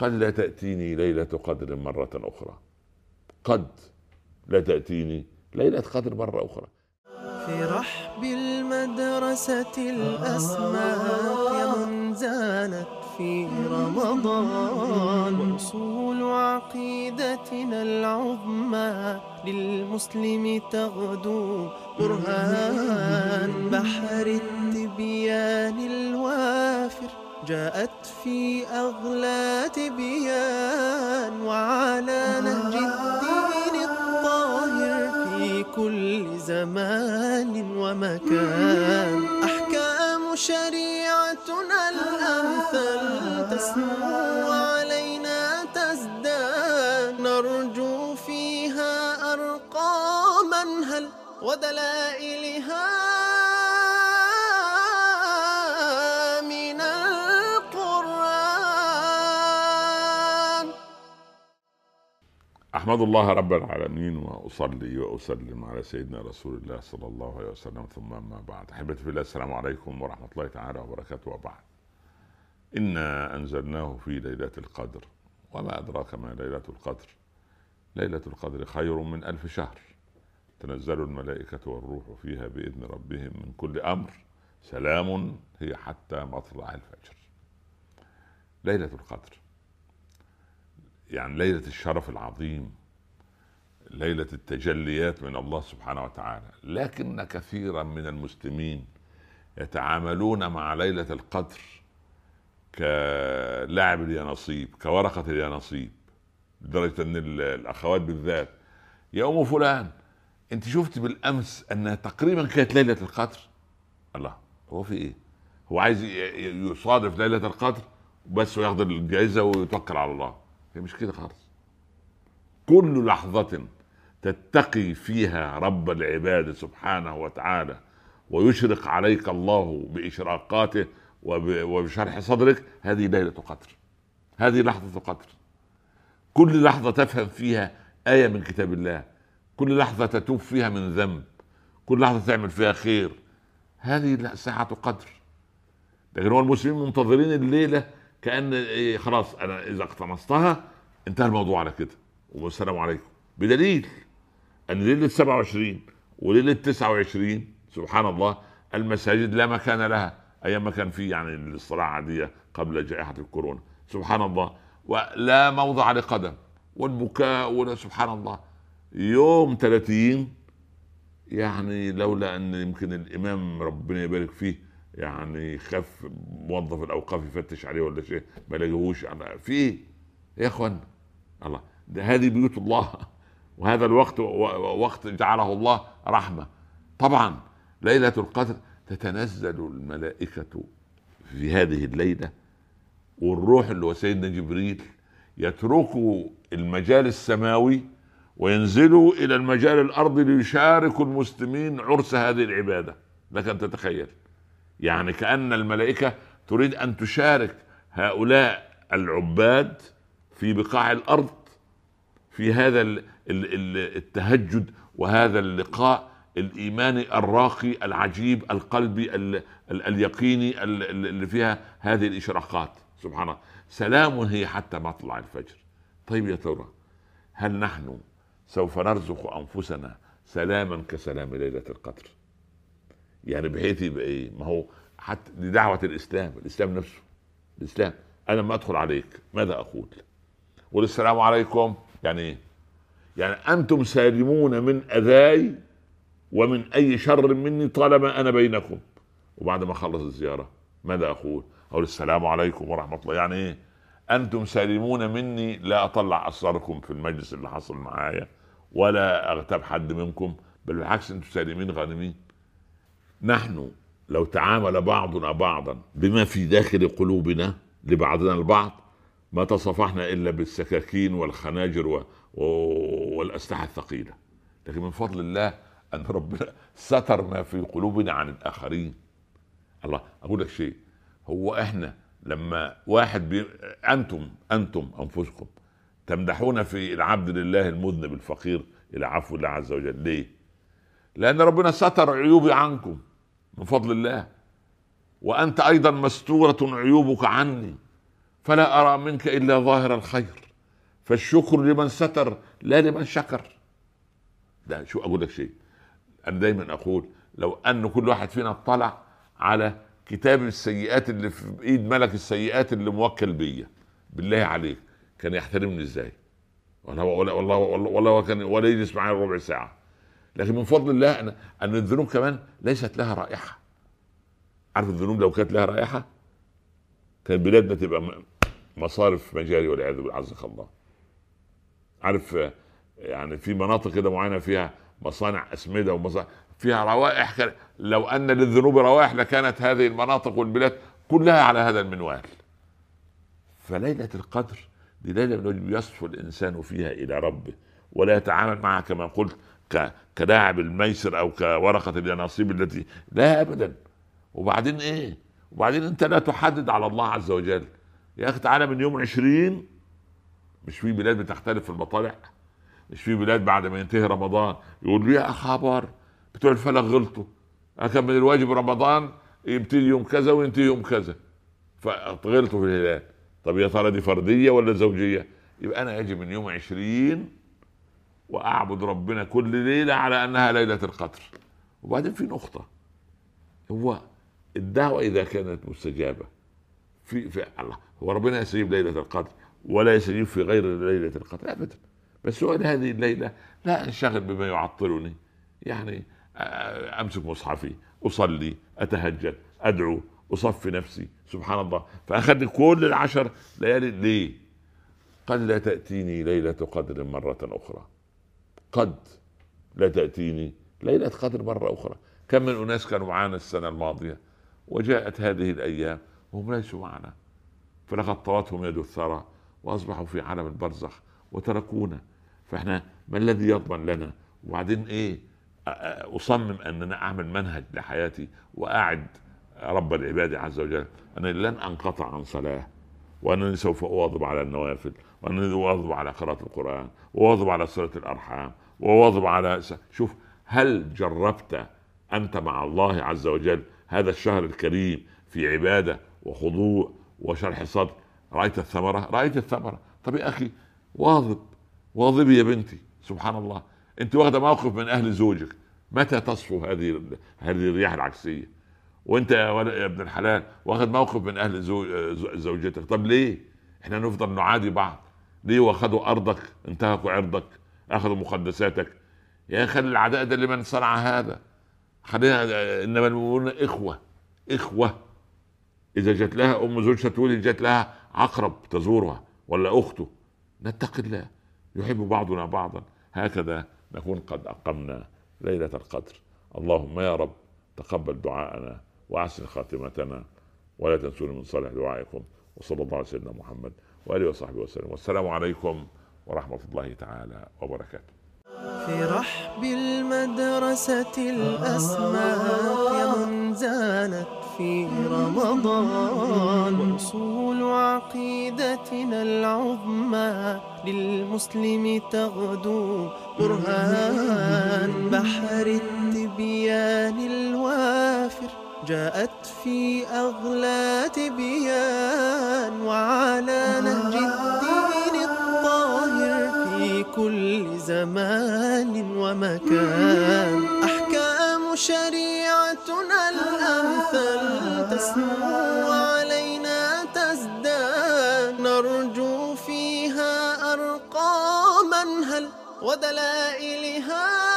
قد لا تأتيني ليلة قدر مرة أخرى. قد لا تأتيني ليلة قدر مرة أخرى. في رحب المدرسة الأسماء زانت في رمضان. وأصول عقيدتنا العظمى للمسلم تغدو برهان. بحر التبيان الوافر جاءت في أغلى تبيان وعلى نهج الدين الطاهر في كل زمان ومكان. أحكام شريعتنا الأمثل تسمو علينا تزداد. نرجو فيها أرقاما هل ودلائلها أحمد الله رب العالمين وأصلي وأسلم على سيدنا رسول الله صلى الله عليه وسلم ثم أما بعد. أحبتي في الله السلام عليكم ورحمة الله تعالى وبركاته. وبعد إنا أنزلناه في ليلة القدر. وما أدراك ما ليلة القدر؟ ليلة القدر خير من ألف شهر. تنزل الملائكة والروح فيها بإذن ربهم من كل أمر. سلام هي حتى مطلع الفجر. ليلة القدر. يعني ليلة الشرف العظيم ليلة التجليات من الله سبحانه وتعالى. لكن كثيرا من المسلمين يتعاملون مع ليلة القدر كلاعب اليانصيب كورقة اليانصيب لدرجة أن ال- الأخوات بالذات يا أم فلان أنت شفت بالأمس انها تقريبا كانت ليلة القدر؟ الله هو في إيه؟ هو عايز يصادف ليلة القدر بس وياخد الجائزة ويتوكل على الله. هي مش كده خالص. كل لحظة تتقي فيها رب العباد سبحانه وتعالى ويشرق عليك الله بإشراقاته وب- وبشرح صدرك هذه ليلة قدر. هذه لحظة قدر. كل لحظة تفهم فيها آية من كتاب الله. كل لحظة تتوب فيها من ذنب. كل لحظة تعمل فيها خير. هذه ساعة قدر. لكن هو المسلمين منتظرين الليلة كأن إيه خلاص أنا إذا اقتنصتها انتهى الموضوع على كده. والسلام عليكم. بدليل أن ليلة 27 وليلة 29 سبحان الله المساجد لا مكان لها أيام ما كان في يعني الصلاة عادية قبل جائحة الكورونا. سبحان الله. ولا موضع لقدم. والبكاء ولا سبحان الله. يوم 30 يعني لولا أن يمكن الإمام ربنا يبارك فيه يعني خاف موظف الأوقاف يفتش عليه ولا شيء ما لاقيهوش أنا- في يا إخوان الله ده هذه بيوت الله. وهذا الوقت وقت جعله الله رحمة. طبعا ليلة القدر تتنزل الملائكة في هذه الليلة والروح اللي هو سيدنا جبريل يتركوا المجال السماوي وينزلوا إلى المجال الارضي ليشاركوا المسلمين عرس هذه العبادة. لك أن تتخيل. يعني كأن الملائكة تريد أن تشارك هؤلاء العباد في بقاع الأرض في هذا ال- ال- ال- التهجد وهذا اللقاء الايماني الراقي العجيب القلبي ال- ال- اليقيني ال- ال- اللي فيها هذه الإشراقات. سبحان الله. سلام هي حتى مطلع الفجر. طيب يا ترى هل نحن سوف نرزق أنفسنا سلاما كسلام ليلة القدر؟ يعني بحيث يبقى إيه؟ ما هو حتى دي دعوة الإسلام الإسلام نفسه. الإسلام. أنا لما أدخل عليك. ماذا أقول؟ والسلام عليكم. يعني إيه؟ يعني أنتم سالمون من أذاي ومن أي شر مني طالما أنا بينكم. وبعد ما أخلص الزيارة ماذا أقول؟ أقول السلام عليكم ورحمة الله. يعني إيه؟ أنتم سالمون مني لا أطلع اسراركم في المجلس اللي حصل معايا ولا أغتاب حد منكم. بل بالعكس أنتم سالمين غانمين. نحن لو تعامل بعضنا بعضا بما في داخل قلوبنا لبعضنا البعض ما تصافحنا إلا بالسكاكين والخناجر و... و... والأسلحة الثقيلة. لكن من فضل الله أن ربنا ستر ما في قلوبنا عن الآخرين. الله أقول لك شيء. هو إحنا لما واحد بي... أنتم أنتم أنفسكم تمدحون في العبد لله المذنب الفقير إلى عفو الله عز وجل. ليه؟ لأن ربنا ستر عيوبي عنكم. من فضل الله. وأنت أيضا مستورة عيوبك عني فلا أرى منك إلا ظاهر الخير. فالشكر لمن ستر لا لمن شكر. لا شو أقول لك شيء؟ أنا دايما أقول لو أن كل واحد فينا اطلع على كتاب السيئات اللي في إيد ملك السيئات اللي موكل بيا بالله عليك كان يحترمني إزاي؟ والله والله والله والله, كان ولا يجلس معي ربع ساعة. لكن من فضل الله ان أن الذنوب كمان ليست لها رائحة. عارف الذنوب لو كانت لها رائحة؟ كان بلادنا تبقى مصارف مجاري والعياذ بالله عزك الله. عارف يعني في مناطق كده معينة فيها مصانع أسمدة ومصانع فيها روائح كده. لو أن للذنوب روائح لكانت هذه المناطق والبلاد كلها على هذا المنوال. فليلة القدر دي ليلة يصفو الإنسان فيها إلى ربه ولا يتعامل معها كما قلت كلاعب الميسر أو كورقة اليانصيب التي لا ابدا. وبعدين إيه؟ وبعدين أنت لا تحدد على الله عز وجل. يا أخي تعالى من يوم عشرين مش في بلاد بتختلف في المطالع مش في بلاد بعد ما ينتهي رمضان يقول لي يا خبر بتوع الفلك غلطوا. كان من الواجب رمضان يبتدي يوم كذا وينتهي يوم كذا. فغلطوا في الهلال. طب يا ترى دي فردية ولا زوجية؟ يبقى أنا أجي من يوم عشرين وأعبد ربنا كل ليلة على أنها ليلة القدر. وبعدين في نقطة هو الدعوة إذا كانت مستجابة في في الله. هو ربنا يستجيب ليلة القدر ولا يستجيب في غير ليلة القدر ابدا. بس هو هذه الليلة لا أنشغل بما يعطلني. يعني آه، أمسك مصحفي أصلي أتهجد أدعو أصفي نفسي سبحان الله. فاخذني كل العشر ليالي. ليه؟ قد لا تأتيني ليلة قدر مرة أخرى. قد لا تأتيني ليلة قدر مرة أخرى. كم من أناس كانوا معنا السنة الماضية وجاءت هذه الأيام وهم ليسوا معنا. فلقد طوتهم يد الثرى وأصبحوا في عالم البرزخ وتركونا. فإحنا ما الذي يضمن لنا؟ وبعدين إيه؟ أ- أ- أصمم أننا أعمل منهج لحياتي وأعد رب العباد عز وجل. انني لن أنقطع عن صلاه وانني سوف أواظب على النوافل وانني أواظب على قراءة القرآن وأواظب على صله الأرحام وأواظب على شوف هل جربت أنت مع الله عز وجل هذا الشهر الكريم في عبادة وخضوع وشرح صدر رأيت الثمرة؟ رأيت الثمرة. طب يا أخي واظب واظبي يا بنتي. سبحان الله. أنت واخدة موقف من أهل زوجك. متى تصفو هذه هذه الرياح العكسية؟ وانت يا ولد يا ابن الحلال واخد موقف من أهل زو... زو- زوجتك. طب ليه؟ إحنا نفضل نعادي بعض. ليه واخدوا أرضك؟ انتهكوا عرضك. أخذوا مقدساتك. يا خلي العداء ده لمن صنع هذا. خلينا إنما المؤمنون إخوة. إخوة. إذا جت لها أم زوجها تقول جت لها عقرب تزورها ولا أخته. نتقي الله. يحب بعضنا بعضا. هكذا نكون قد أقمنا ليلة القدر. اللهم يا رب تقبل دعاءنا. وأحسن خاتمتنا ولا تنسونا من صالح دعائكم وصلى الله على سيدنا محمد وآله وصحبه وسلم. والسلام عليكم ورحمة الله تعالى وبركاته. في رحب المدرسة الأسماك زانت في رمضان. وأصول عقيدتنا العظمى للمسلم تغدو برهان. بحر التبيان جاءت في أغلى تبيان وعلى نهج الدين الطاهر في كل زمان ومكان. أحكام شريعتنا الأمثل تسمو علينا تزداد. نرجو فيها أرقاما هل ودلائلها